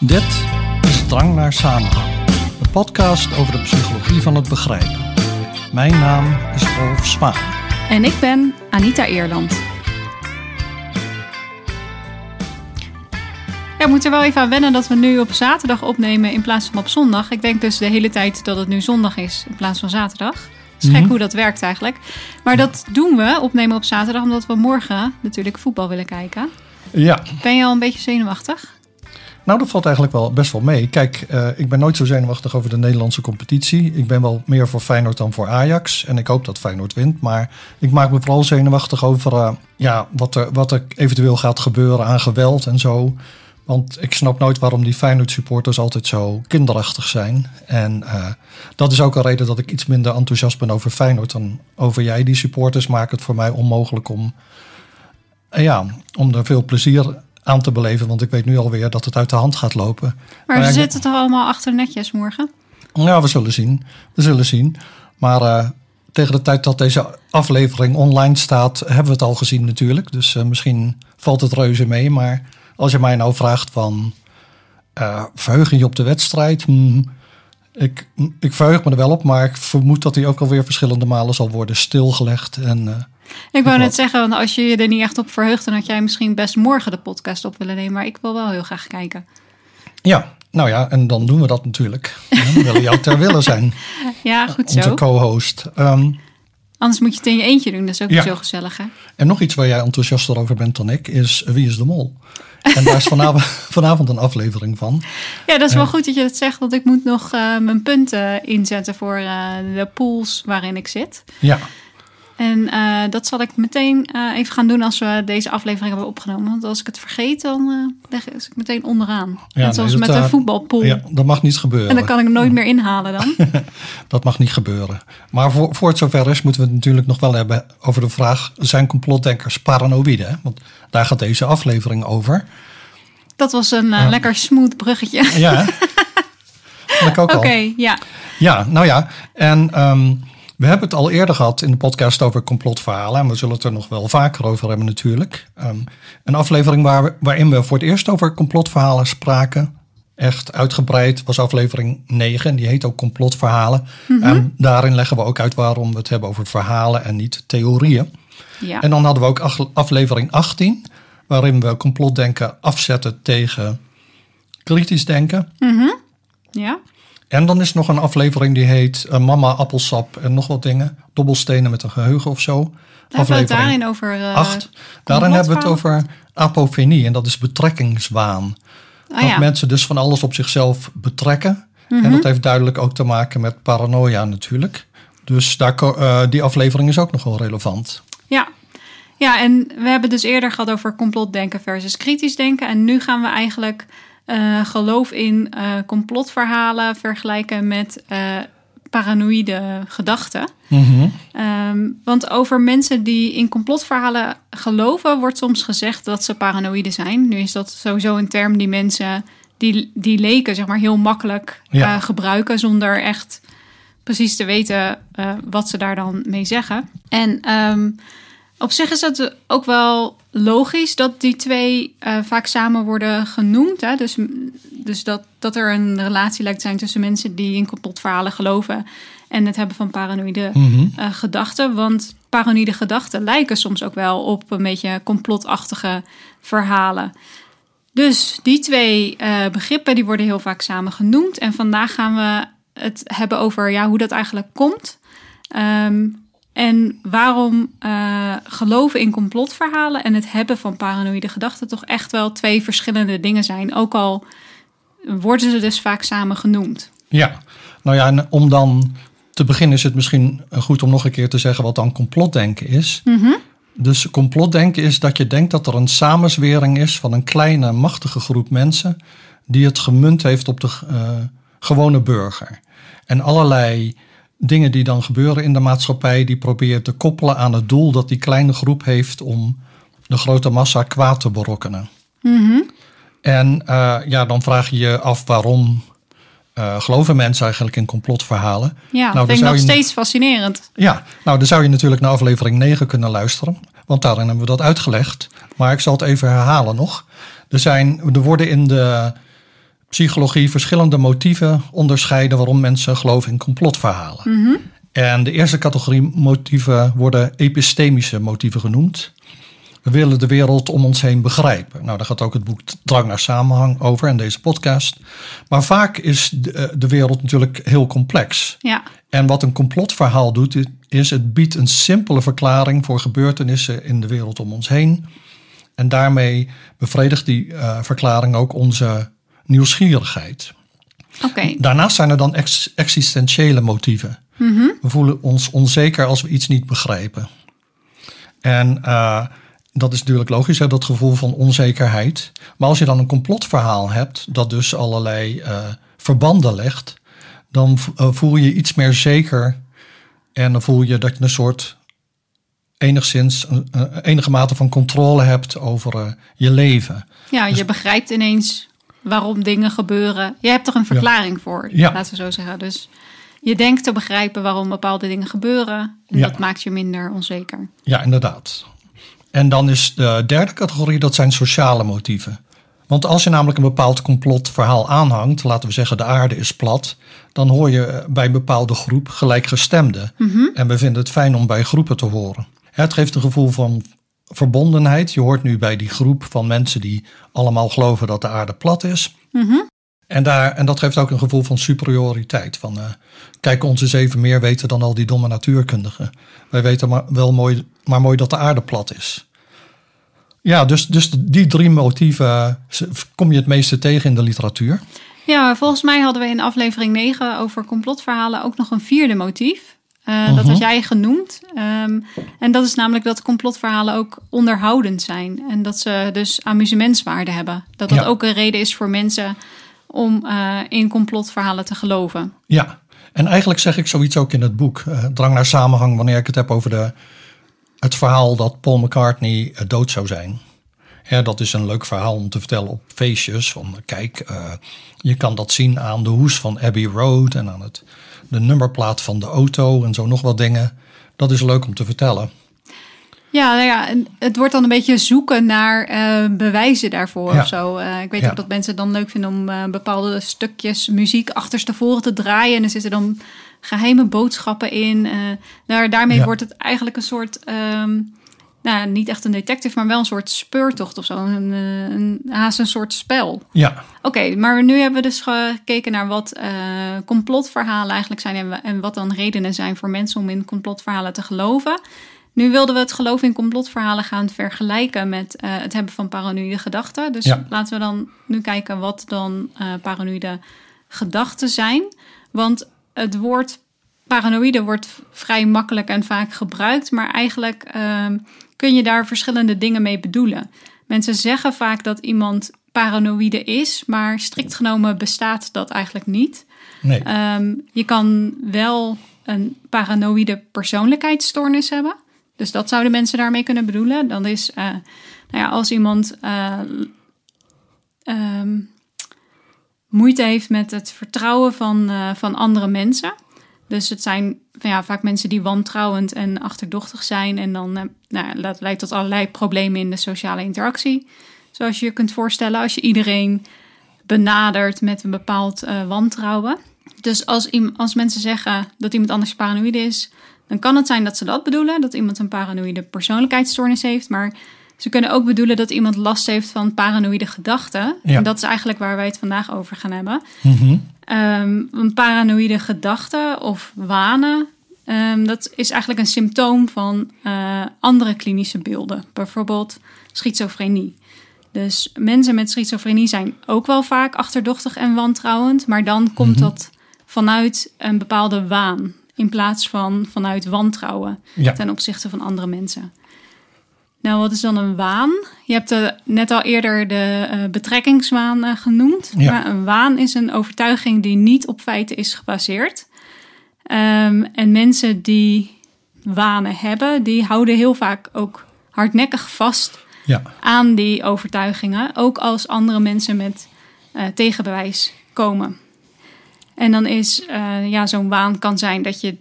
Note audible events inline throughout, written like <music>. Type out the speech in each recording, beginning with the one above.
Dit is Drang naar Samenhang, een podcast over de psychologie van het begrijpen. Mijn naam is Rolf Zwaan. En ik ben Anita Eerland. Ja, we moeten er wel even aan wennen dat we nu op zaterdag opnemen in plaats van op zondag. Ik denk dus de hele tijd dat het nu zondag is in plaats van zaterdag. Het is gek Mhm. hoe dat werkt eigenlijk. Maar dat doen we, opnemen op zaterdag, omdat we morgen natuurlijk voetbal willen kijken. Ja, Ben je al een beetje zenuwachtig? Nou dat valt eigenlijk wel best wel mee. Kijk, eh, ik ben nooit zo zenuwachtig over de Nederlandse competitie. Ik ben wel meer voor Feyenoord dan voor Ajax. En ik hoop dat Feyenoord wint. Maar ik maak me vooral zenuwachtig over eh, ja, wat, er, wat er eventueel gaat gebeuren aan geweld en zo. Want ik snap nooit waarom die Feyenoord supporters altijd zo kinderachtig zijn. En eh, dat is ook een reden dat ik iets minder enthousiast ben over Feyenoord dan over jij. Die supporters maken het voor mij onmogelijk om, ja, om er veel plezier aan te beleven. Want ik weet nu alweer dat het uit de hand gaat lopen. Maar ik- zitten toch allemaal achter netjes morgen? Ja, we zullen zien. We zullen zien. Maar eh, tegen de tijd dat deze aflevering online staat, hebben we het al gezien natuurlijk. Dus eh, misschien valt het reuze mee. Maar als je mij nou vraagt van, eh verheug je op de wedstrijd? Hmm, ik, ik verheug me er wel op, maar ik vermoed dat hij ook alweer verschillende malen zal worden stilgelegd. En Ik wou net zeggen, want als je je er niet echt op verheugt, dan had jij misschien best morgen de podcast op willen nemen. Maar ik wil wel heel graag kijken. ja, nou ja, en dan doen we dat natuurlijk. We willen jou ter wille zijn, Ja, goed onze zo. co-host. Ehm, Anders moet je het in je eentje doen. Dat is ook Ja. niet zo gezellig, hè? En nog iets waar jij enthousiaster over bent dan ik, is Wie is de Mol? En daar is vanavond, <laughs> vanavond een aflevering van. Ja, dat is wel goed dat je dat zegt. Want ik moet nog eh, mijn punten inzetten voor eh, de pools waarin ik zit. Ja, En eh, dat zal ik meteen eh, even gaan doen als we deze aflevering hebben opgenomen. Want als ik het vergeet, dan eh leg ik meteen onderaan. Ja, Net zoals nee, met een voetbalpool. ja, dat mag niet En gebeuren. dan kan ik hem nooit meer inhalen dan. <laughs> Dat mag niet gebeuren. Maar voor, voor het zover is, moeten we het natuurlijk nog wel hebben over de vraag: zijn complotdenkers paranoïde? hè? Want daar gaat deze aflevering over. Dat was een lekker smooth bruggetje. Ja, <laughs> Oké, ja. Ja, nou ja. En ehm, we hebben het al eerder gehad in de podcast over complotverhalen. En we zullen het er nog wel vaker over hebben natuurlijk. Ehm, een aflevering waar we- waarin we voor het eerst over complotverhalen spraken. Echt uitgebreid was aflevering 9. En die heet ook complotverhalen. En daarin leggen we ook uit waarom we het hebben over verhalen en niet theorieën. ja. En dan hadden we ook aflevering 18. Waarin we complotdenken afzetten tegen kritisch denken. ja. En dan is er nog een aflevering die heet eh, Mama Appelsap en nog wat dingen. Dobbelstenen met een geheugen of zo. Hebben we het Aflevering daarin over... eh, 8. Daarin hebben we het over apofenie en dat is betrekkingswaan. Ah, dat ja. mensen dus van alles op zichzelf betrekken. En dat heeft duidelijk ook te maken met paranoia natuurlijk. Dus daar, eh, die aflevering is ook nog wel relevant. Ja. ja, en we hebben dus eerder gehad over complotdenken versus kritisch denken. En nu gaan we eigenlijk eh, geloof in eh, complotverhalen vergelijken met eh, paranoïde gedachten. Mhm. Ehm, want over mensen die in complotverhalen geloven, wordt soms gezegd dat ze paranoïde zijn. Nu is dat sowieso een term die mensen, die, die leken, zeg maar, heel makkelijk Ja. gebruiken zonder echt precies te weten wat ze daar dan mee zeggen. En ehm, op zich is het ook wel logisch dat die twee eh, vaak samen worden genoemd. Hè? Dus, dus dat, dat er een relatie lijkt te zijn tussen mensen die in complotverhalen geloven en het hebben van paranoïde Mhm. eh, gedachten. Want paranoïde gedachten lijken soms ook wel op een beetje complotachtige verhalen. Dus die twee eh, begrippen die worden heel vaak samen genoemd. En vandaag gaan we het hebben over ja, hoe dat eigenlijk komt. Ehm, en waarom eh, geloven in complotverhalen en het hebben van paranoïde gedachten toch echt wel twee verschillende dingen zijn. Ook al worden ze dus vaak samen genoemd. Ja, nou ja, en om dan te beginnen is het misschien goed om nog een keer te zeggen wat dan complotdenken is. Dus complotdenken is dat je denkt dat er een samenzwering is van een kleine machtige groep mensen die het gemunt heeft op de eh, gewone burger. En allerlei dingen die dan gebeuren in de maatschappij, die probeert te koppelen aan het doel dat die kleine groep heeft om de grote massa kwaad te berokkenen. En eh, ja, dan vraag je je af waarom eh, geloven mensen eigenlijk in complotverhalen. Ja, Nou, vind ik nog je- steeds fascinerend. Ja, nou dan zou je natuurlijk naar aflevering 9 kunnen luisteren. Want daarin hebben we dat uitgelegd. Maar ik zal het even herhalen nog. Er, zijn, er worden in de psychologie verschillende motieven onderscheiden waarom mensen geloven in complotverhalen. En de eerste categorie motieven worden epistemische motieven genoemd. We willen de wereld om ons heen begrijpen. Nou, daar gaat ook het boek Drang naar Samenhang over in deze podcast. Maar vaak is de, eh, de wereld natuurlijk heel complex. Ja, En wat een complotverhaal doet, is het biedt een simpele verklaring voor gebeurtenissen in de wereld om ons heen. En daarmee bevredigt die eh, verklaring ook onze nieuwsgierigheid. Daarnaast zijn er dan ex- existentiële motieven. We voelen ons onzeker als we iets niet begrijpen. En eh, dat is natuurlijk logisch, hè, dat gevoel van onzekerheid. Maar als je dan een complotverhaal hebt, dat dus allerlei eh, verbanden legt, dan eh, voel je je iets meer zeker. En dan voel je dat je een soort enigszins enige mate van controle hebt over je leven. Ja, je begrijpt ineens waarom dingen gebeuren. Je hebt er een verklaring voor, Ja. laten we zo zeggen. Dus je denkt te begrijpen waarom bepaalde dingen gebeuren. En Ja. dat maakt je minder onzeker. Ja, inderdaad. En dan is de derde categorie, dat zijn sociale motieven. Want als je namelijk een bepaald complotverhaal aanhangt, laten we zeggen de aarde is plat, dan hoor je bij een bepaalde groep gelijkgestemden. En we vinden het fijn om bij groepen te horen. Het geeft een gevoel van verbondenheid. Je hoort nu bij die groep van mensen die allemaal geloven dat de aarde plat is. En, daar, en dat geeft ook een gevoel van superioriteit. Van, eh, kijk, ons eens even meer weten dan al die domme natuurkundigen. Wij weten maar, wel mooi, maar mooi dat de aarde plat is. Ja, dus, dus die drie motieven eh, kom je het meeste tegen in de literatuur. Ja, volgens mij hadden we in aflevering 9 over complotverhalen ook nog een vierde motief. Eh, Dat was jij genoemd. Ehm, en dat is namelijk dat complotverhalen ook onderhoudend zijn. En dat ze dus amusementswaarde hebben. Dat dat Ja. ook een reden is voor mensen om eh, in complotverhalen te geloven. Ja, en eigenlijk zeg ik zoiets ook in het boek. eh, Drang naar samenhang wanneer ik het heb over de, het verhaal dat Paul McCartney dood zou zijn. Ja, dat is een leuk verhaal om te vertellen op feestjes. Van kijk, je kan dat zien aan de hoes van Abbey Road en aan het, de nummerplaat van de auto en zo nog wat dingen. Dat is leuk om te vertellen. Ja, nou ja, het wordt dan een beetje zoeken naar eh, bewijzen daarvoor Ja. of zo. Eh, ik weet Ja. ook dat mensen het dan leuk vinden om eh, bepaalde stukjes muziek achterstevoren te draaien. En er zitten dan geheime boodschappen in. Daar, daarmee Ja. wordt het eigenlijk een soort, ehm, nou niet echt een detective, maar wel een soort speurtocht of zo. Een, eh, een, haast een soort spel. Ja, Oké, maar nu hebben we dus gekeken naar wat eh, complotverhalen eigenlijk zijn en, wa- en wat dan redenen zijn voor mensen om in complotverhalen te geloven. Nu wilden we het geloof in complotverhalen gaan vergelijken met eh, het hebben van paranoïde gedachten. Dus Ja. laten we dan nu kijken wat dan eh, paranoïde gedachten zijn. Want het woord paranoïde wordt vrij makkelijk en vaak gebruikt, maar eigenlijk ehm, kun je daar verschillende dingen mee bedoelen. Mensen zeggen vaak dat iemand paranoïde is, maar strikt genomen bestaat dat eigenlijk niet. nee. Ehm, je kan wel een paranoïde persoonlijkheidsstoornis hebben. Dus dat zouden mensen daarmee kunnen bedoelen. Dan is, eh, nou ja, als iemand eh, ehm, moeite heeft met het vertrouwen van, eh, van andere mensen. Dus het zijn ja, vaak mensen die wantrouwend en achterdochtig zijn. En dan eh, nou, dat leidt tot allerlei problemen in de sociale interactie. Zoals je je kunt voorstellen, als je iedereen benadert met een bepaald eh, wantrouwen. Dus als, als mensen zeggen dat iemand anders paranoïde is, dan kan het zijn dat ze dat bedoelen, dat iemand een paranoïde persoonlijkheidsstoornis heeft. Maar ze kunnen ook bedoelen dat iemand last heeft van paranoïde gedachten. Ja. En dat is eigenlijk waar wij het vandaag over gaan hebben. Mhm. Ehm, een paranoïde gedachte of wanen, ehm, dat is eigenlijk een symptoom van eh, andere klinische beelden. Bijvoorbeeld schizofrenie. Dus mensen met schizofrenie zijn ook wel vaak achterdochtig en wantrouwend, maar dan komt dat vanuit een bepaalde waan in plaats van vanuit wantrouwen Ja. ten opzichte van andere mensen. Nou, wat is dan een waan? Je hebt eh, net al eerder de eh, betrekkingswaan eh, genoemd. Ja. Maar een waan is een overtuiging die niet op feiten is gebaseerd. Ehm, en mensen die wanen hebben, die houden heel vaak ook hardnekkig vast Ja. aan die overtuigingen, ook als andere mensen met tegenbewijs komen. En dan is ja, zo'n waan kan zijn dat je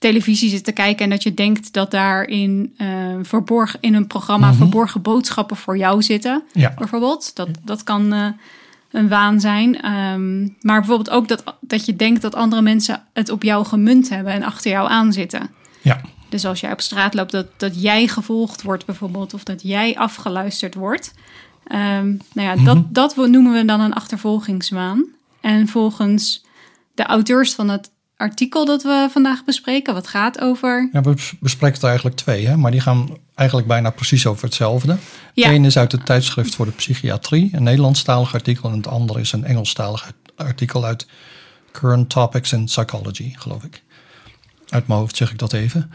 televisie zit te kijken en dat je denkt dat daarin eh verborgen in een programma verborgen boodschappen voor jou zitten, Ja. bijvoorbeeld. Dat, dat kan eh, een waan zijn. Ehm, maar bijvoorbeeld ook dat, dat je denkt dat andere mensen het op jou gemunt hebben en achter jou aanzitten. Ja, Dus als jij op straat loopt, dat, dat jij gevolgd wordt bijvoorbeeld, of dat jij afgeluisterd wordt. Ehm, nou ja, dat, dat noemen we dan een achtervolgingswaan. En volgens de auteurs van het artikel dat we vandaag bespreken, wat gaat over. ja we bes- bespreken er eigenlijk twee, hè? maar die gaan eigenlijk bijna precies over hetzelfde. Ja. Eén is uit het tijdschrift voor de psychiatrie, een Nederlandstalig artikel. En het andere is een Engelstalig artikel uit Current Topics in Psychology, geloof ik. Uit mijn hoofd zeg ik dat even.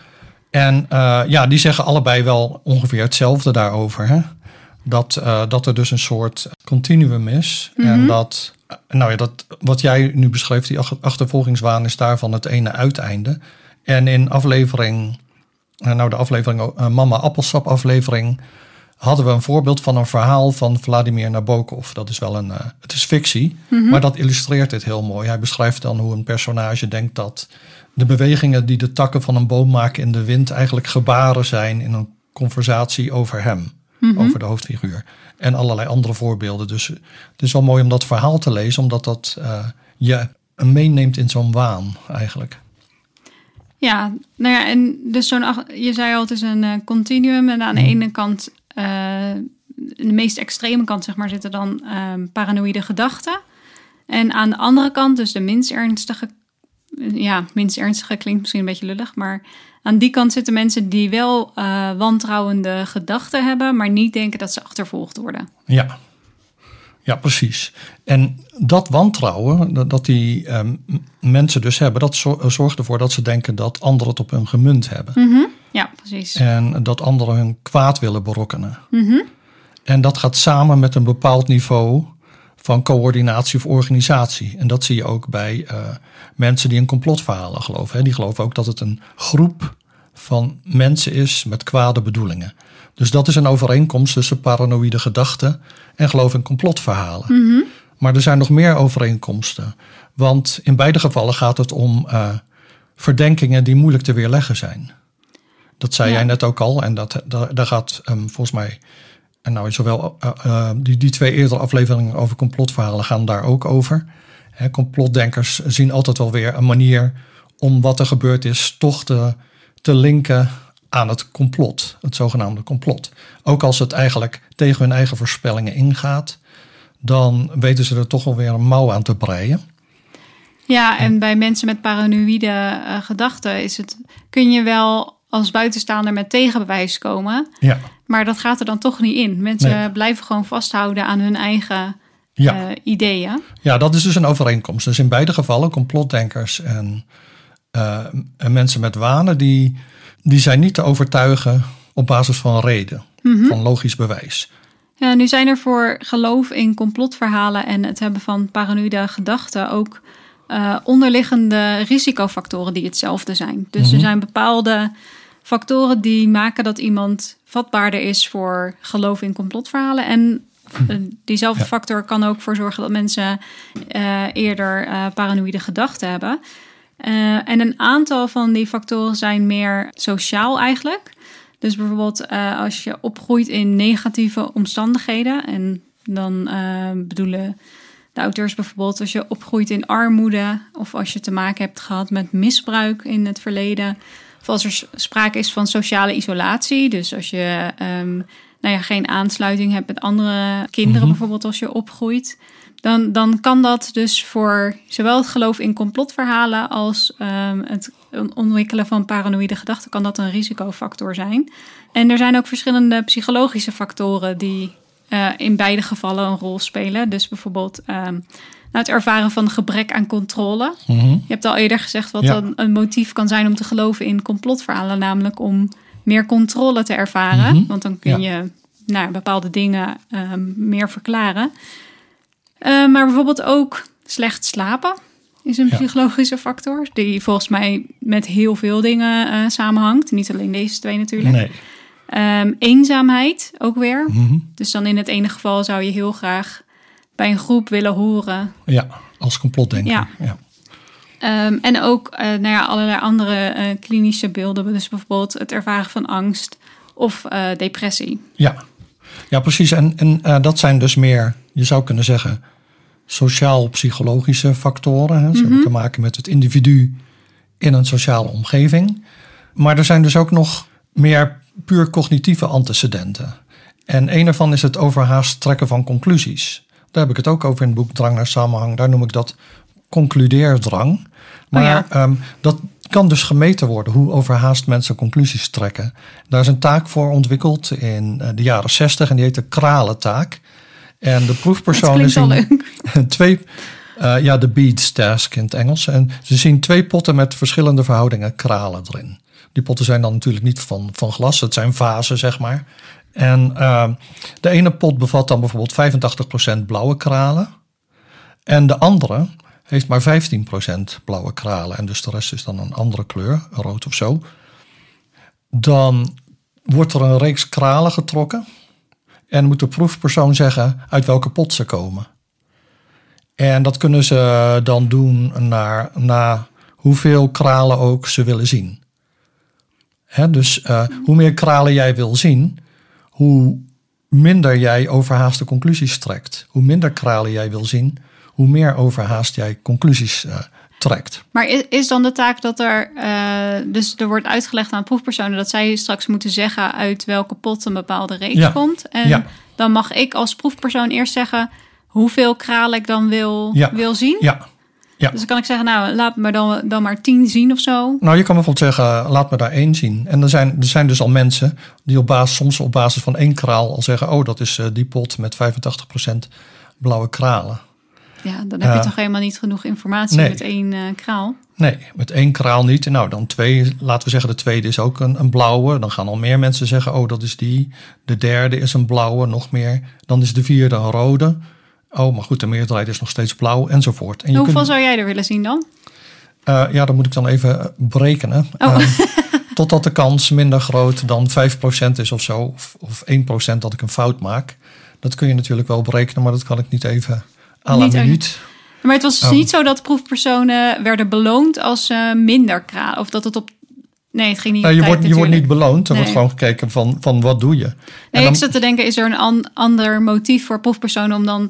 En eh, ja, die zeggen allebei wel ongeveer hetzelfde daarover. Hè? Dat, eh, dat er dus een soort continuum is. En dat, eh, nou ja, dat, wat jij nu beschreef, die ach- achtervolgingswaan, is daarvan het ene uiteinde. En in aflevering, eh, nou de aflevering, eh, Mama Appelsap aflevering, hadden we een voorbeeld van een verhaal van Vladimir Nabokov. Dat is wel een, het is fictie, maar dat illustreert dit heel mooi. Hij beschrijft dan hoe een personage denkt dat de bewegingen die de takken van een boom maken in de wind eigenlijk gebaren zijn in een conversatie over hem, over de hoofdfiguur. En allerlei andere voorbeelden. Dus het is wel mooi om dat verhaal te lezen, omdat dat eh, je meeneemt in zo'n waan eigenlijk. Ja, nou ja, en dus zo'n, je zei al, het is een eh, continuum. En aan de ene kant, eh, de meest extreme kant, zeg maar, zitten dan ehm, paranoïde gedachten. En aan de andere kant, dus de minst ernstige, ja, minst ernstige klinkt misschien een beetje lullig, maar aan die kant zitten mensen die wel eh, wantrouwende gedachten hebben, maar niet denken dat ze achtervolgd worden. Ja. Ja, precies. En dat wantrouwen, dat, die ehm, mensen dus hebben, dat zor- zorgt ervoor dat ze denken dat anderen het op hun gemunt hebben. Ja, precies. En dat anderen hun kwaad willen berokkenen. En dat gaat samen met een bepaald niveau van coördinatie of organisatie. En dat zie je ook bij eh, mensen die in complotverhalen geloven. Hè. Die geloven ook dat het een groep van mensen is met kwade bedoelingen. Dus dat is een overeenkomst tussen paranoïde gedachten en geloof in complotverhalen. Maar er zijn nog meer overeenkomsten. Want in beide gevallen gaat het om eh, verdenkingen die moeilijk te weerleggen zijn. Dat zei Ja. jij net ook al. En dat, daar, daar gaat ehm, volgens mij. En nou, zowel eh, eh, die, die twee eerdere afleveringen over complotverhalen gaan daar ook over. Hè, complotdenkers zien altijd wel weer een manier om wat er gebeurd is toch te, te linken aan het complot. Het zogenaamde complot. Ook als het eigenlijk tegen hun eigen voorspellingen ingaat, dan weten ze er toch wel weer een mouw aan te breien. Ja, en bij mensen met paranoïde eh, gedachten is het, kun je wel als buitenstaander met tegenbewijs komen. Ja, Maar dat gaat er dan toch niet in. Mensen Nee. blijven gewoon vasthouden aan hun eigen ja. eh, ideeën. Ja, dat is dus een overeenkomst. Dus in beide gevallen, complotdenkers en, eh, en mensen met wanen, die, die zijn niet te overtuigen op basis van reden, van logisch bewijs. Ja, nu zijn er voor geloof in complotverhalen en het hebben van paranoïde gedachten ook eh, onderliggende risicofactoren die hetzelfde zijn. Dus er zijn bepaalde factoren die maken dat iemand vatbaarder is voor geloof in complotverhalen. En eh, diezelfde Ja. factor kan ook voor zorgen dat mensen eh, eerder eh, paranoïde gedachten hebben. En een aantal van die factoren zijn meer sociaal eigenlijk. Dus bijvoorbeeld als je opgroeit in negatieve omstandigheden. En dan bedoelen de auteurs bijvoorbeeld als je opgroeit in armoede. Of als je te maken hebt gehad met misbruik in het verleden. Of als er sprake is van sociale isolatie. Dus als je ehm, nou ja, geen aansluiting hebt met andere kinderen bijvoorbeeld als je opgroeit. Dan, dan kan dat dus voor zowel het geloof in complotverhalen als ehm, het ontwikkelen van paranoïde gedachten, kan dat een risicofactor zijn. En er zijn ook verschillende psychologische factoren die eh, in beide gevallen een rol spelen. Dus bijvoorbeeld nou, het ervaren van gebrek aan controle. Mhm. Je hebt al eerder gezegd wat Ja. dan een motief kan zijn om te geloven in complotverhalen, namelijk om meer controle te ervaren. Mhm. Want dan kun Ja. je nou, bepaalde dingen ehm, meer verklaren. Eh, maar bijvoorbeeld ook slecht slapen is een Ja. psychologische factor. Die volgens mij met heel veel dingen eh, samenhangt. Niet alleen deze twee natuurlijk. Nee. Ehm, eenzaamheid ook weer. Mhm. Dus dan in het ene geval zou je heel graag bij een groep willen horen. Ja, als complotdenker. Ja. Ja. Ehm, en ook eh, nou ja, allerlei andere eh, klinische beelden. Dus bijvoorbeeld het ervaren van angst of eh, depressie. Ja, ja precies. En, en dat zijn dus meer, je zou kunnen zeggen, sociaal-psychologische factoren. Hè. Ze hebben te maken met het individu in een sociale omgeving. Maar er zijn dus ook nog meer puur cognitieve antecedenten. En een ervan is het overhaast trekken van conclusies. Daar heb ik het ook over in het boek Drang naar Samenhang. Daar noem ik dat concludeerdrang. Maar ja. ehm, dat kan dus gemeten worden, hoe overhaast mensen conclusies trekken. Daar is een taak voor ontwikkeld in eh, de jaren 60 en die heet de kralentaak. En de proefpersonen <laughs> zien leuk. <laughs> twee, eh, ja, de beads task in het Engels. En ze zien twee potten met verschillende verhoudingen kralen erin. Die potten zijn dan natuurlijk niet van, van glas, het zijn vazen, zeg maar. En eh, de ene pot bevat dan bijvoorbeeld 85% blauwe kralen. En de andere heeft maar 15% blauwe kralen. En dus de rest is dan een andere kleur, rood of zo. Dan wordt er een reeks kralen getrokken. En moet de proefpersoon zeggen uit welke pot ze komen. En dat kunnen ze dan doen naar, naar hoeveel kralen ook ze willen zien. Dus eh, hoe meer kralen jij wil zien, hoe minder jij overhaaste conclusies trekt. Hoe minder kralen jij wil zien, hoe meer overhaast jij conclusies eh, trekt. Maar is, is dan de taak dat er, eh, dus er wordt uitgelegd aan proefpersonen dat zij straks moeten zeggen uit welke pot een bepaalde reeks Ja. komt. En Ja. dan mag ik als proefpersoon eerst zeggen hoeveel kralen ik dan wil, Ja. wil zien. Ja. Ja. Dus dan kan ik zeggen, nou laat me dan, dan maar tien zien of zo. Nou, je kan bijvoorbeeld zeggen, laat me daar één zien. En er zijn, er zijn dus al mensen die op basis, soms op basis van één kraal al zeggen, oh, dat is eh, die pot met 85% blauwe kralen. Ja, dan heb je Ja. toch helemaal niet genoeg informatie Nee. met één eh, kraal. Nee, met één kraal niet. Nou, dan twee, laten we zeggen, de tweede is ook een, een blauwe. Dan gaan al meer mensen zeggen, oh, dat is die. De derde is een blauwe, nog meer. Dan is de vierde een rode. Oh, maar goed, de meerderheid is nog steeds blauw, enzovoort. En je Hoeveel kunt, zou jij er willen zien dan? eh, ja, dat moet ik dan even eh, berekenen. Oh. Ehm, totdat de kans minder groot dan 5% is of zo. Of, of 1% dat ik een fout maak. Dat kun je natuurlijk wel berekenen, maar dat kan ik niet even à la Niet minuut. Maar het was dus Oh. niet zo dat proefpersonen werden beloond als ze minder kralen. Of dat het op... Nee, het ging niet Nou, op je, wordt, je wordt niet beloond. Er Nee. wordt gewoon gekeken van, van wat doe je. Nee, dan- ik zat te denken, is er een an- ander motief voor proefpersonen om dan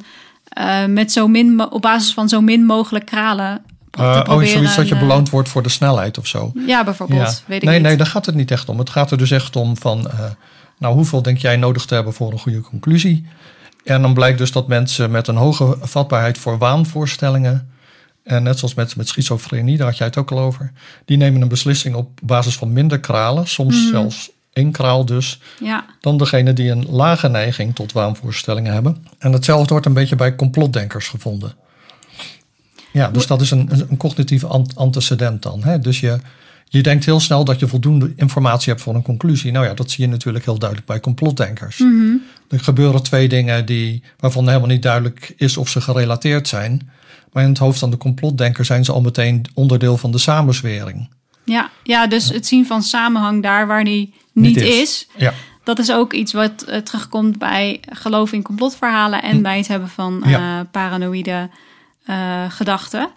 eh, met zo min, op basis van zo min mogelijk kralen Eh, oh, zoiets dat je eh, beloond wordt voor de snelheid of zo. Ja, bijvoorbeeld. Weet ik nee, niet. nee, daar gaat het niet echt om. Het gaat er dus echt om van, nou, hoeveel denk jij nodig te hebben voor een goede conclusie? En dan blijkt dus dat mensen met een hoge vatbaarheid voor waanvoorstellingen, en net zoals met, met schizofrenie, daar had jij het ook al over, die nemen een beslissing op basis van minder kralen, soms Mhm. zelfs één kraal dus, Ja, dan degene die een lage neiging tot waanvoorstellingen hebben. En hetzelfde wordt een beetje bij complotdenkers gevonden. Ja, dus dat is een, een an- antecedent dan. Hè? Dus je, je denkt heel snel dat je voldoende informatie hebt voor een conclusie. Nou ja, dat zie je natuurlijk heel duidelijk bij complotdenkers. Er gebeuren twee dingen die, waarvan helemaal niet duidelijk is of ze gerelateerd zijn. Maar in het hoofd van de complotdenker zijn ze al meteen onderdeel van de samenzwering. ja, ja, dus het zien van samenhang daar waar die niet, is. Ja, Dat is ook iets wat eh, terugkomt bij geloof in complotverhalen en bij het hebben van eh, Hm. Ja. paranoïde eh, gedachten.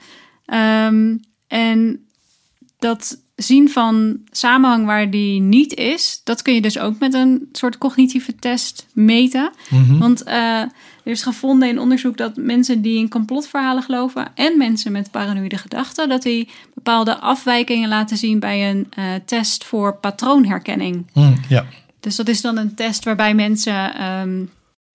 Ehm, en dat zien van samenhang waar die niet is, dat kun je dus ook met een soort cognitieve test meten. Mhm. Want eh, er is gevonden in onderzoek dat mensen die in complotverhalen geloven en mensen met paranoïde gedachten, dat die bepaalde afwijkingen laten zien bij een eh, test voor patroonherkenning. Hm, ja. Dus dat is dan een test waarbij mensen ehm,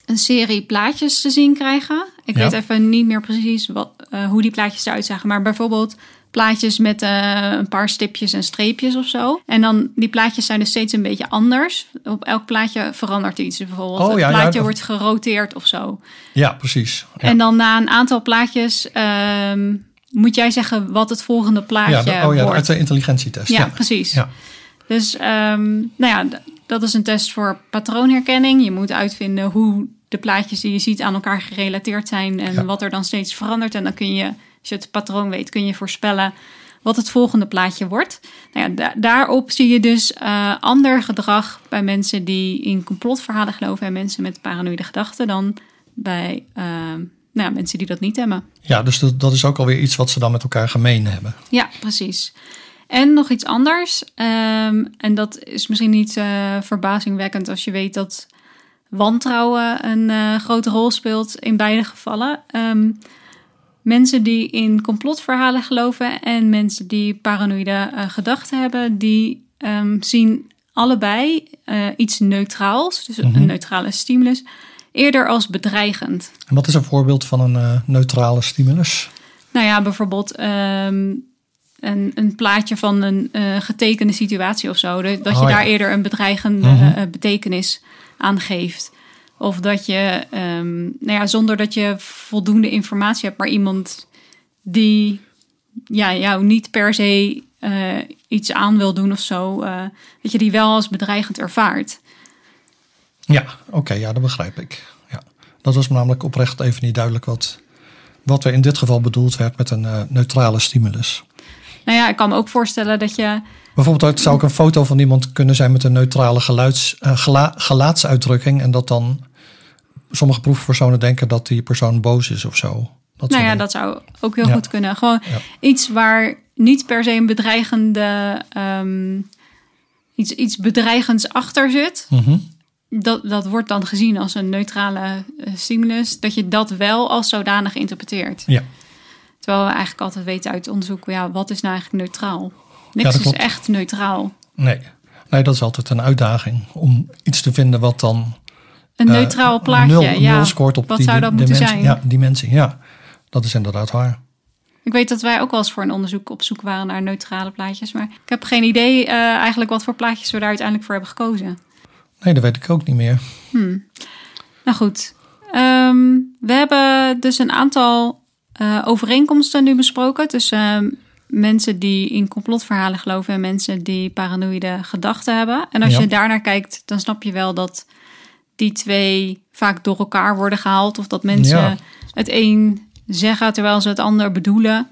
een serie plaatjes te zien krijgen. Ik Ja. weet even niet meer precies wat, eh, hoe die plaatjes eruit zagen. Maar bijvoorbeeld plaatjes met eh, een paar stipjes en streepjes of zo. En dan die plaatjes zijn dus steeds een beetje anders. Op elk plaatje verandert iets. Bijvoorbeeld Oh, het ja, plaatje wordt geroteerd of zo. ja, precies. Ja. En dan na een aantal plaatjes ehm, moet jij zeggen wat het volgende plaatje ja, de- oh ja, wordt. de intelligentietest. Ja, precies. Ja. Dus ehm, nou ja, dat is een test voor patroonherkenning. Je moet uitvinden hoe de plaatjes die je ziet aan elkaar gerelateerd zijn en wat er dan steeds verandert. En dan kun je, als je het patroon weet, kun je voorspellen wat het volgende plaatje wordt. Nou ja, da- daarop zie je dus eh, ander gedrag bij mensen die in complotverhalen geloven en mensen met paranoïde gedachten dan bij ehm, nou ja, mensen die dat niet hebben. Ja, dus dat, dat is ook alweer iets wat ze dan met elkaar gemeen hebben. Ja, precies. En nog iets anders. ehm, en dat is misschien niet eh, verbazingwekkend als je weet dat wantrouwen een eh, grote rol speelt in beide gevallen. Ehm, mensen die in complotverhalen geloven en mensen die paranoïde uh, gedachten hebben, die um, zien allebei uh, iets neutraals, dus Mhm. een neutrale stimulus, eerder als bedreigend. En wat is een voorbeeld van een eh, neutrale stimulus? Nou ja, bijvoorbeeld ehm, een, een plaatje van een eh, getekende situatie of zo. Dat dat je Oh, ja. daar eerder een bedreigende Mhm. eh, betekenis aan geeft. Of dat je, ehm, nou ja, zonder dat je voldoende informatie hebt, maar iemand die ja, jou niet per se eh, iets aan wil doen of zo, eh, dat je die wel als bedreigend ervaart. Ja, oké, ja, dat begrijp ik. Ja. Dat was me namelijk oprecht even niet duidelijk wat, wat er in dit geval bedoeld werd met een eh, neutrale stimulus. Nou ja, ik kan me ook voorstellen dat je Bijvoorbeeld het zou ook een foto van iemand kunnen zijn met een neutrale geluids, gela- gelaatsuitdrukking. En dat dan sommige proefpersonen denken dat die persoon boos is of zo. Dat Nou ja, dingen. dat zou ook heel Ja. goed kunnen. Gewoon Ja. iets waar niet per se een bedreigende, ehm, iets, iets bedreigends achter zit. Mhm. Dat, dat wordt dan gezien als een neutrale eh, stimulus. Dat je dat wel als zodanig interpreteert. Ja. Terwijl we eigenlijk altijd weten uit onderzoek, ja, wat is nou eigenlijk neutraal? Niks is echt neutraal. Nee. nee, dat is altijd een uitdaging om iets te vinden wat dan Een eh, neutraal plaatje, nul, ja. nul scoort op wat die zou dat moeten dimensie. zijn? Ja, dimensie. Ja, dat is inderdaad waar. Ik weet dat wij ook wel eens voor een onderzoek op zoek waren naar neutrale plaatjes. Maar ik heb geen idee eh, eigenlijk wat voor plaatjes we daar uiteindelijk voor hebben gekozen. Nee, dat weet ik ook niet meer. Nou goed, Ehm, we hebben dus een aantal eh, overeenkomsten nu besproken tussen ehm, mensen die in complotverhalen geloven en mensen die paranoïde gedachten hebben. En als Ja. je daarnaar kijkt, dan snap je wel dat die twee vaak door elkaar worden gehaald of dat mensen Ja. het een zeggen terwijl ze het ander bedoelen.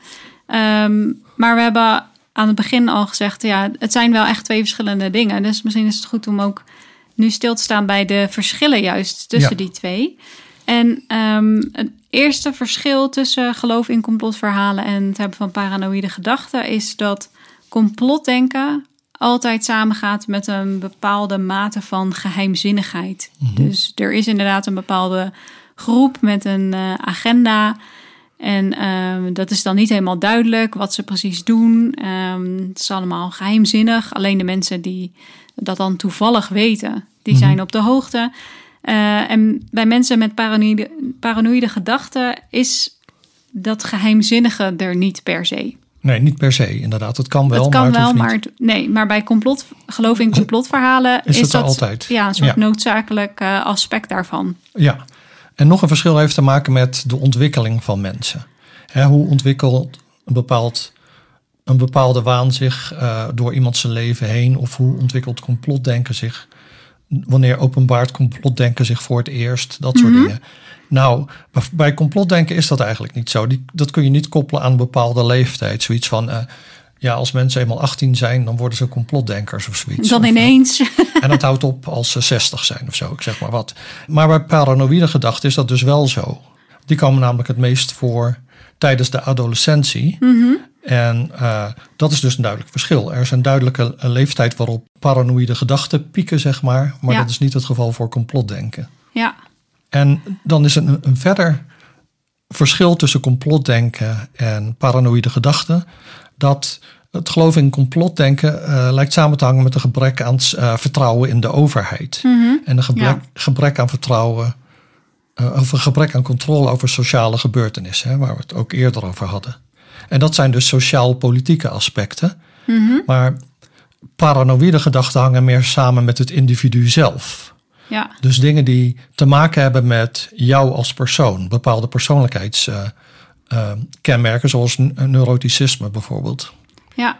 Ehm, maar we hebben aan het begin al gezegd, ja, het zijn wel echt twee verschillende dingen. Dus misschien is het goed om ook nu stil te staan bij de verschillen juist tussen Ja. die twee. En ehm, het eerste verschil tussen geloof in complotverhalen en het hebben van paranoïde gedachten is dat complotdenken altijd samengaat met een bepaalde mate van geheimzinnigheid. Dus er is inderdaad een bepaalde groep met een eh, agenda. En ehm, dat is dan niet helemaal duidelijk wat ze precies doen. Ehm, het is allemaal geheimzinnig. Alleen de mensen die dat dan toevallig weten, die zijn op de hoogte. Eh, en bij mensen met paranoïde, paranoïde gedachten is dat geheimzinnige er niet per se. Nee, niet per se, inderdaad. Het kan wel, het kan maar het wel, maar het- nee, maar bij complot, geloof in complotverhalen Is is, het dat altijd. Ja, een soort Ja. noodzakelijk eh, aspect daarvan. Ja, en nog een verschil heeft te maken met de ontwikkeling van mensen. Hè, hoe ontwikkelt een, bepaald, een bepaalde waan zich eh, door iemand zijn leven heen? Of hoe ontwikkelt complotdenken zich? Wanneer openbaart complotdenken zich voor het eerst? Dat soort dingen. Nou, bij- complotdenken is dat eigenlijk niet zo. Die, dat kun je niet koppelen aan een bepaalde leeftijd. Zoiets van, eh, ja, als mensen eenmaal 18 zijn, dan worden ze complotdenkers of zoiets. Dan eh, ineens. en dat houdt op als ze 60 zijn of zo, ik zeg maar wat. Maar bij paranoïde gedachten is dat dus wel zo. Die komen namelijk het meest voor tijdens de adolescentie. En eh, dat is dus een duidelijk verschil. Er is een duidelijke eh, leeftijd waarop paranoïde gedachten pieken, zeg maar. Maar Ja. dat is niet het geval voor complotdenken. Ja, En dan is een, een verder verschil tussen complotdenken en paranoïde gedachten. Dat het geloof in complotdenken eh, lijkt samen te hangen met een gebrek aan vertrouwen in de overheid. En een gebrek, Ja. gebrek aan vertrouwen, of een gebrek aan controle over sociale gebeurtenissen, hè, waar we het ook eerder over hadden. En dat zijn dus sociaal-politieke aspecten. Maar paranoïde gedachten hangen meer samen met het individu zelf. ja, Dus dingen die te maken hebben met jou als persoon, bepaalde persoonlijkheidskenmerken, zoals n- neuroticisme bijvoorbeeld. ja,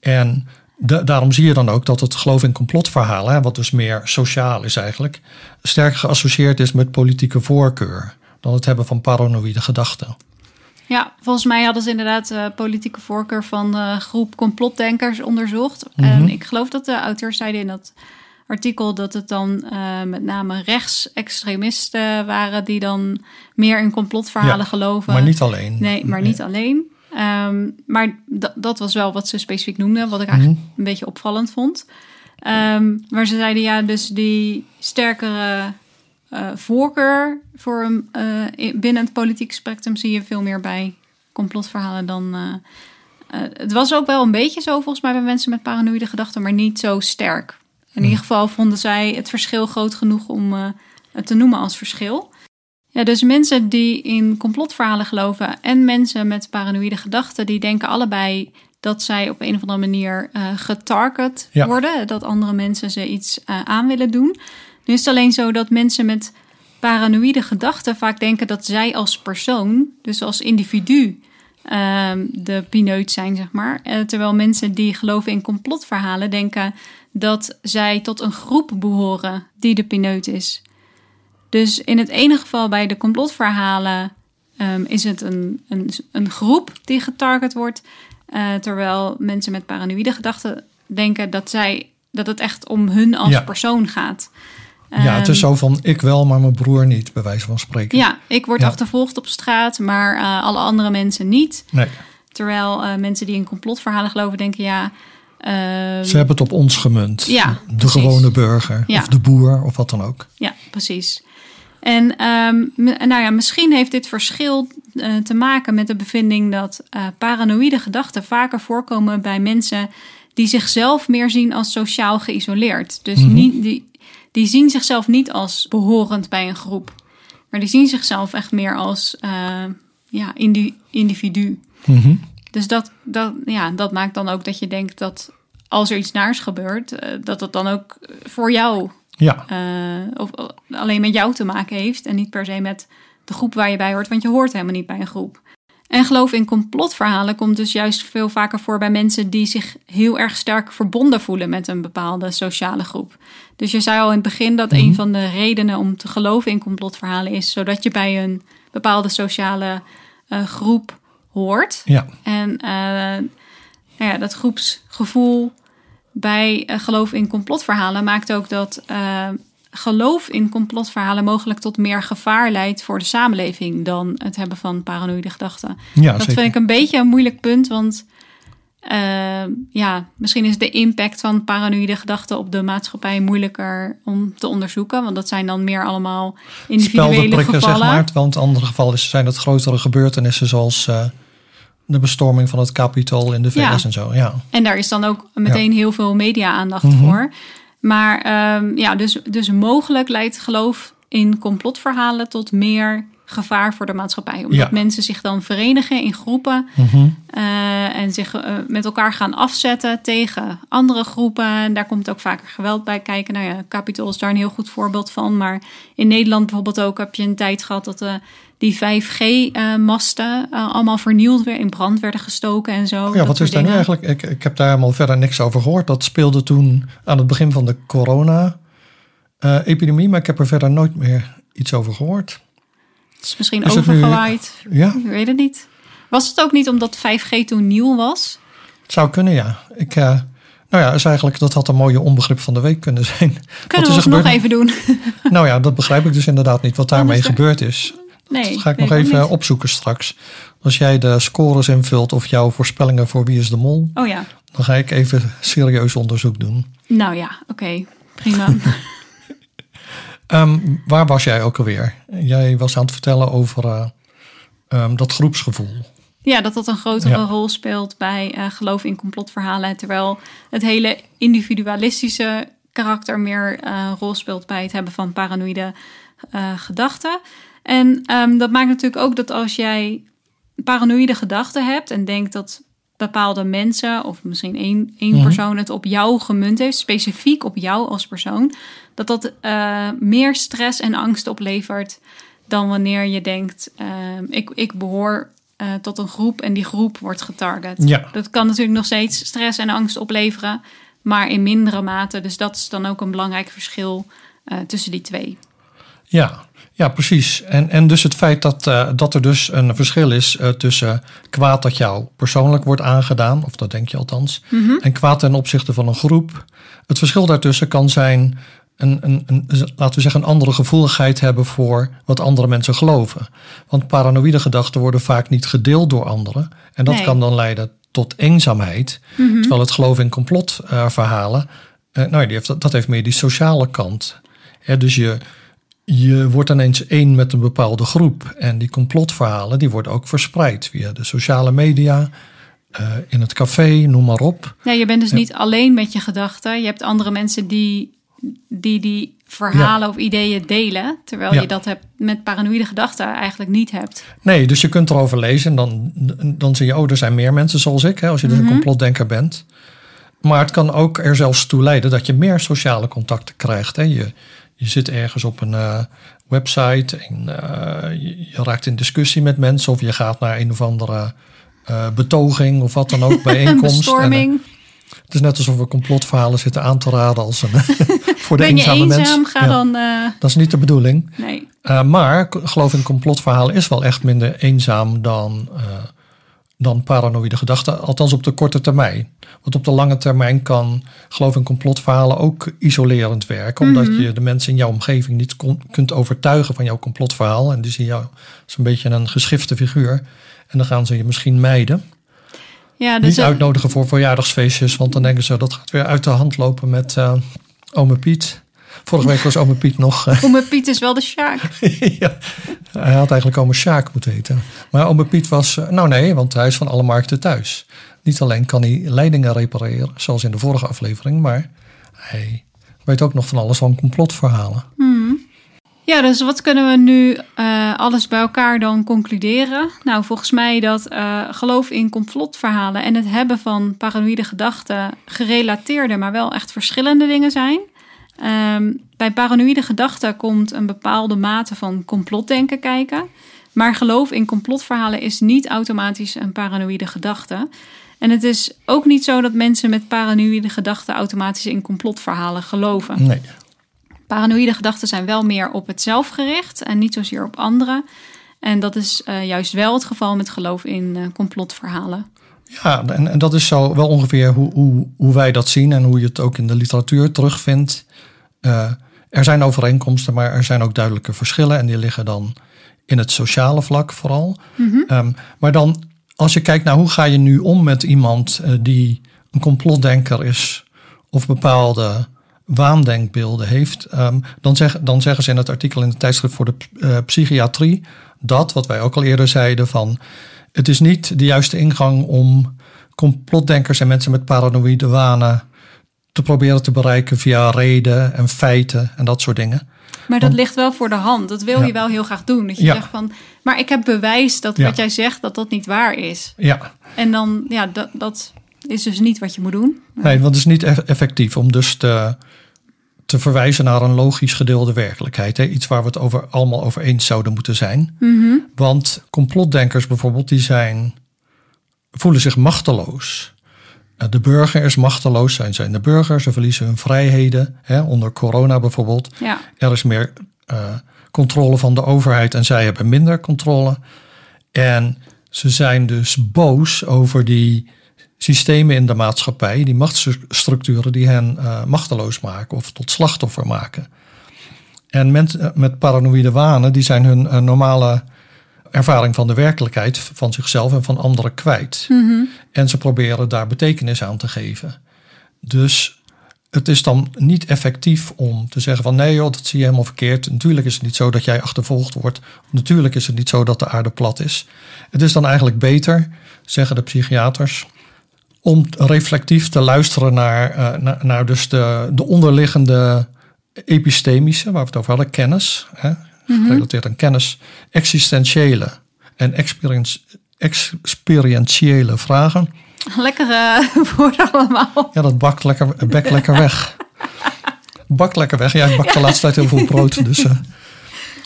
En da- daarom zie je dan ook dat het geloof in complotverhalen, hè, wat dus meer sociaal is eigenlijk, sterk geassocieerd is met politieke voorkeur dan het hebben van paranoïde gedachten. Ja. Volgens mij hadden ze inderdaad de politieke voorkeur van de groep complotdenkers onderzocht. En ik geloof dat de auteurs zeiden in dat artikel dat het dan eh, met name rechtsextremisten waren die dan meer in complotverhalen Ja, geloven. Maar niet alleen. Nee, maar niet alleen. Ehm, maar dat- was wel wat ze specifiek noemden, wat ik eigenlijk een beetje opvallend vond. Ehm, maar ze zeiden ja, dus die sterkere eh, voorkeur voor een, eh, in- binnen het politieke spectrum zie je veel meer bij complotverhalen dan. eh, het was ook wel een beetje zo volgens mij bij mensen met paranoïde gedachten, maar niet zo sterk. In ieder geval vonden zij het verschil groot genoeg om het te noemen als verschil. Ja, dus mensen die in complotverhalen geloven en mensen met paranoïde gedachten, die denken allebei dat zij op een of andere manier getarget Ja. worden. Dat andere mensen ze iets aan willen doen. Nu is het alleen zo dat mensen met paranoïde gedachten vaak denken dat zij als persoon, dus als individu, ehm, de pineut zijn, zeg maar. Eh, terwijl mensen die geloven in complotverhalen denken dat zij tot een groep behoren die de pineut is. Dus in het ene geval bij de complotverhalen ehm, is het een, een, een groep die getarget wordt. eh, terwijl mensen met paranoïde gedachten denken dat, zij, dat het echt om hun als Ja. persoon gaat. Ja, het is Ehm, zo van ik wel, maar mijn broer niet, bij wijze van spreken. Ja, ik word Ja. achtervolgd op straat, maar eh, alle andere mensen niet. Nee, Terwijl eh, mensen die in complotverhalen geloven denken, ja... ehm, ze hebben het op ons gemunt. Ja, de precies. gewone burger Ja. of de boer of wat dan ook. Ja, precies. En ehm, nou ja, misschien heeft dit verschil eh, te maken met de bevinding dat paranoïde gedachten vaker voorkomen bij mensen die zichzelf meer zien als sociaal geïsoleerd. Dus Mhm. niet, die, die zien zichzelf niet als behorend bij een groep, maar die zien zichzelf echt meer als eh, ja, indi- individu. Mhm. Dus dat, dat, ja, dat maakt dan ook dat je denkt dat als er iets naars gebeurt, eh, dat het dan ook voor jou Ja, eh, of alleen met jou te maken heeft en niet per se met de groep waar je bij hoort, want je hoort helemaal niet bij een groep. En geloof in complotverhalen komt dus juist veel vaker voor bij mensen die zich heel erg sterk verbonden voelen met een bepaalde sociale groep. Dus je zei al in het begin dat een van de redenen om te geloven in complotverhalen is zodat je bij een bepaalde sociale eh, groep hoort. ja, En eh, nou ja, dat groepsgevoel bij eh, geloof in complotverhalen maakt ook dat geloof in complotverhalen mogelijk tot meer gevaar leidt voor de samenleving dan het hebben van paranoïde gedachten. ja dat zeker. vind ik een beetje een moeilijk punt, want eh, ja, misschien is de impact van paranoïde gedachten op de maatschappij moeilijker om te onderzoeken, want dat zijn dan meer allemaal individuele Speldenprikken, zeg gevallen. maar. Terwijl in het andere geval is, zijn het grotere gebeurtenissen zoals eh, de bestorming van het Capitool in de VS Ja. en zo. Ja, En daar is dan ook meteen heel veel media-aandacht Mhm. voor. Maar ehm, ja, dus, dus mogelijk leidt geloof in complotverhalen tot meer gevaar voor de maatschappij. Omdat Ja. mensen zich dan verenigen in groepen Mhm. eh, en zich eh, met elkaar gaan afzetten tegen andere groepen. En daar komt ook vaker geweld bij kijken. Nou ja, Capitol is daar een heel goed voorbeeld van. Maar in Nederland bijvoorbeeld ook heb je een tijd gehad dat de, die 5G-masten eh, allemaal vernield weer in brand werden gestoken en zo. Oh ja, wat is daar nu eigenlijk? Ik, ik heb daar helemaal verder niks over gehoord. Dat speelde toen aan het begin van de corona-epidemie, maar ik heb er verder nooit meer iets over gehoord. Het is misschien Is het nu- overgewaaid. Ja, Ik weet het niet. Was het ook niet omdat 5G toen nieuw was? het zou kunnen, ja. Ik, eh, nou ja, is eigenlijk, dat had een mooie onbegrip van de week kunnen zijn. Kunnen we het nog even doen? Nou ja, dat begrijp ik dus inderdaad niet, wat daarmee eh, gebeurd is. Nee, Dat ga ik nog even niet. opzoeken straks. Als jij de scores invult of jouw voorspellingen voor Wie is de Mol, Oh ja. dan ga ik even serieus onderzoek doen. Nou ja, oké. Prima. <laughs> <laughs> Ehm, waar was jij ook alweer? Jij was aan het vertellen over eh, ehm, dat groepsgevoel. ja, dat dat een grotere Ja. rol speelt bij eh, geloof in complotverhalen. Terwijl het hele individualistische karakter meer een rol speelt bij het hebben van paranoïde gedachten. En ehm, dat maakt natuurlijk ook dat als jij paranoïde gedachten hebt en denkt dat bepaalde mensen of misschien één, één Mhm. persoon het op jou gemunt heeft, specifiek op jou als persoon, dat dat eh, meer stress en angst oplevert dan wanneer je denkt, ehm, ik, ik behoor eh, tot een groep en die groep wordt getarget. Ja. Dat kan natuurlijk nog steeds stress en angst opleveren, maar in mindere mate. Dus dat is dan ook een belangrijk verschil eh, tussen die twee. Ja, ja precies. En, en dus het feit dat, eh, dat er dus een verschil is eh, tussen kwaad dat jou persoonlijk wordt aangedaan, of dat denk je althans, en kwaad ten opzichte van een groep. Het verschil daartussen kan zijn een, een, een, laten we zeggen, een andere gevoeligheid hebben voor wat andere mensen geloven. Want paranoïde gedachten worden vaak niet gedeeld door anderen. En dat Nee. kan dan leiden tot eenzaamheid. Terwijl het geloof in complotverhalen, eh, nou, die heeft, dat heeft meer die sociale kant. Dus je, je wordt ineens één met een bepaalde groep. En die complotverhalen die worden ook verspreid via de sociale media, uh, in het café, noem maar op. Ja, je bent dus niet alleen met je gedachten. Je hebt andere mensen die die, die verhalen of ideeën delen. Terwijl je dat hebt met paranoïde gedachten eigenlijk niet hebt. Nee, dus je kunt erover lezen en dan, dan zie je, oh, er zijn meer mensen zoals ik, hè, als je dus een mhm. complotdenker bent. Maar het kan ook er zelfs toe leiden dat je meer sociale contacten krijgt. Hè. Je, je zit ergens op een uh, website en uh, je, je, raakt in discussie met mensen of je gaat naar een of andere uh, betoging of wat dan ook, <laughs> bijeenkomst. Bestorming. En, het is net alsof we complotverhalen zitten aan te raden als een, <laughs> voor de ben eenzame je eenzaam, Ga dan. Dat is niet de bedoeling. Nee. Maar geloof in complotverhalen is wel echt minder eenzaam dan, dan paranoïde gedachten. Althans op de korte termijn. Want op de lange termijn kan geloof in complotverhalen ook isolerend werken. Omdat mhm. je de mensen in jouw omgeving niet kunt overtuigen van jouw complotverhaal. En die zien jou als een beetje een geschifte figuur. En dan gaan ze je misschien mijden. Ja, dus Niet uitnodigen voor verjaardagsfeestjes, want dan denken ze dat gaat weer uit de hand lopen met uh, ome Piet. Vorige week was ome Piet nog. Uh, ome Piet is wel de Sjaak. <laughs> ja, hij had eigenlijk ome Sjaak moeten heten. Maar ome Piet was, uh, nou nee, want hij is van alle markten thuis. Niet alleen kan hij leidingen repareren, zoals in de vorige aflevering, maar hij weet ook nog van alles van complotverhalen. Hmm. Ja, dus wat kunnen we nu uh, alles bij elkaar dan concluderen? Nou, volgens mij dat uh, geloof in complotverhalen en het hebben van paranoïde gedachten gerelateerde, maar wel echt verschillende dingen zijn. Um, bij paranoïde gedachten komt een bepaalde mate van complotdenken kijken. Maar geloof in complotverhalen is niet automatisch een paranoïde gedachte. En het is ook niet zo dat mensen met paranoïde gedachten automatisch in complotverhalen geloven. Nee. Paranoïde gedachten zijn wel meer op het zelf gericht en niet zozeer op anderen. En dat is uh, juist wel het geval met geloof in uh, complotverhalen. Ja, en, en, dat is zo wel ongeveer hoe, hoe, hoe, wij dat zien en hoe je het ook in de literatuur terugvindt. Uh, er zijn overeenkomsten, maar er zijn ook duidelijke verschillen. En die liggen dan in het sociale vlak vooral. Mm -hmm. um, maar dan, als je kijkt naar hoe ga je nu om met iemand die een complotdenker is of bepaalde waandenkbeelden heeft, um, dan, zeg, dan zeggen ze in het artikel in de tijdschrift voor de uh, psychiatrie dat, wat wij ook al eerder zeiden, van het is niet de juiste ingang om complotdenkers en mensen met paranoïde wanen te proberen te bereiken via reden en feiten en dat soort dingen. Maar dat ligt wel voor de hand. Dat wil ja. je wel heel graag doen. Dat je ja. zegt van, maar ik heb bewijs dat Ja. wat jij zegt, dat dat niet waar is. Ja, En dan, ja, dat, dat is dus niet wat je moet doen. nee, want het is niet eff- effectief om dus te, te verwijzen naar een logisch gedeelde werkelijkheid. Hè? Iets waar we het over, allemaal over eens zouden moeten zijn. Mhm. Want complotdenkers bijvoorbeeld, die zijn, voelen zich machteloos. Eh, De burger is machteloos, zijn zijn de burger. Ze verliezen hun vrijheden. Hè? Onder corona bijvoorbeeld. Ja, Er is meer eh, controle van de overheid en zij hebben minder controle. En ze zijn dus boos over die systemen in de maatschappij, die machtsstructuren die hen eh, machteloos maken of tot slachtoffer maken. En mensen met paranoïde wanen, die zijn hun normale ervaring van de werkelijkheid, van zichzelf en van anderen kwijt. Mhm. En ze proberen daar betekenis aan te geven. Dus het is dan niet effectief om te zeggen van nee joh, dat zie je helemaal verkeerd. Natuurlijk is het niet zo dat jij achtervolgd wordt. Natuurlijk is het niet zo dat de aarde plat is. Het is dan eigenlijk beter, zeggen de psychiaters, om reflectief te luisteren naar, uh, naar, naar, dus de, de onderliggende epistemische, waar we het over hadden, kennis, hè, gerelateerd aan kennis, existentiële en experience, experientiële vragen. lekkere <laughs> woorden allemaal. Ja, dat bakt lekker, bekt lekker weg. Bakt lekker weg. Ja, ik bak de laatste tijd heel veel brood, dus uh,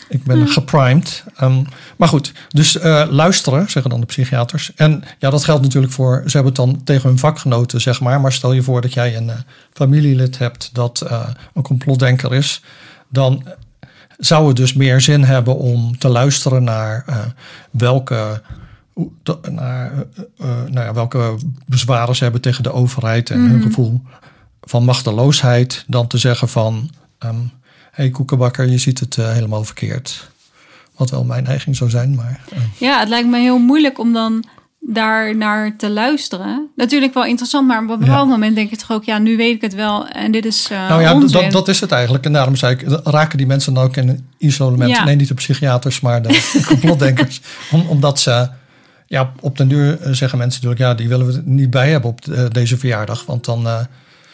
ik ben geprimed. Um, maar goed, dus uh, luisteren, zeggen dan de psychiaters. En ja, dat geldt natuurlijk voor, ze hebben het dan tegen hun vakgenoten, zeg maar. Maar stel je voor dat jij een uh, familielid hebt dat een complotdenker is. Dan zou het dus meer zin hebben om te luisteren naar welke naar, uh, nou ja, welke bezwaren ze hebben tegen de overheid en mm. hun gevoel van machteloosheid, dan te zeggen van um, hé hey, koekenbakker, je ziet het uh, helemaal verkeerd. Wat wel mijn neiging zou zijn, maar. Uh. Ja, het lijkt me heel moeilijk om dan daar naar te luisteren. Natuurlijk wel interessant, maar op een bepaald moment denk ik toch ook, ja, nu weet ik het wel en dit is uh, Nou ja, dat, dat is het eigenlijk. En daarom zei ik, raken die mensen dan ook in isolement? Ja. Nee, niet de psychiaters, maar de <laughs> complotdenkers. Om, omdat ze, ja, op den duur zeggen mensen natuurlijk, ja, die willen we niet bij hebben op deze verjaardag. Want dan... Uh,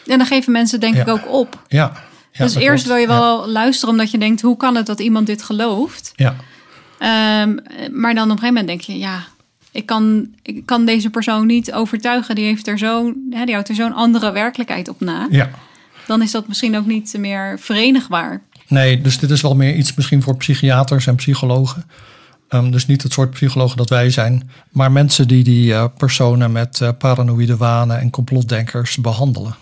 en dan geven mensen denk ik ook op. Ja. ja dus eerst wil je wel luisteren omdat je denkt, hoe kan het dat iemand dit gelooft? Ja. Um, maar dan op een gegeven moment denk je, ja, ik kan, ik kan deze persoon niet overtuigen. Die, heeft er zo, die houdt er zo'n andere werkelijkheid op na. Ja. Dan is dat misschien ook niet meer verenigbaar. Nee, dus dit is wel meer iets misschien voor psychiaters en psychologen. Um, dus niet het soort psychologen dat wij zijn. Maar mensen die die uh, personen met uh, paranoïde wanen en complotdenkers behandelen.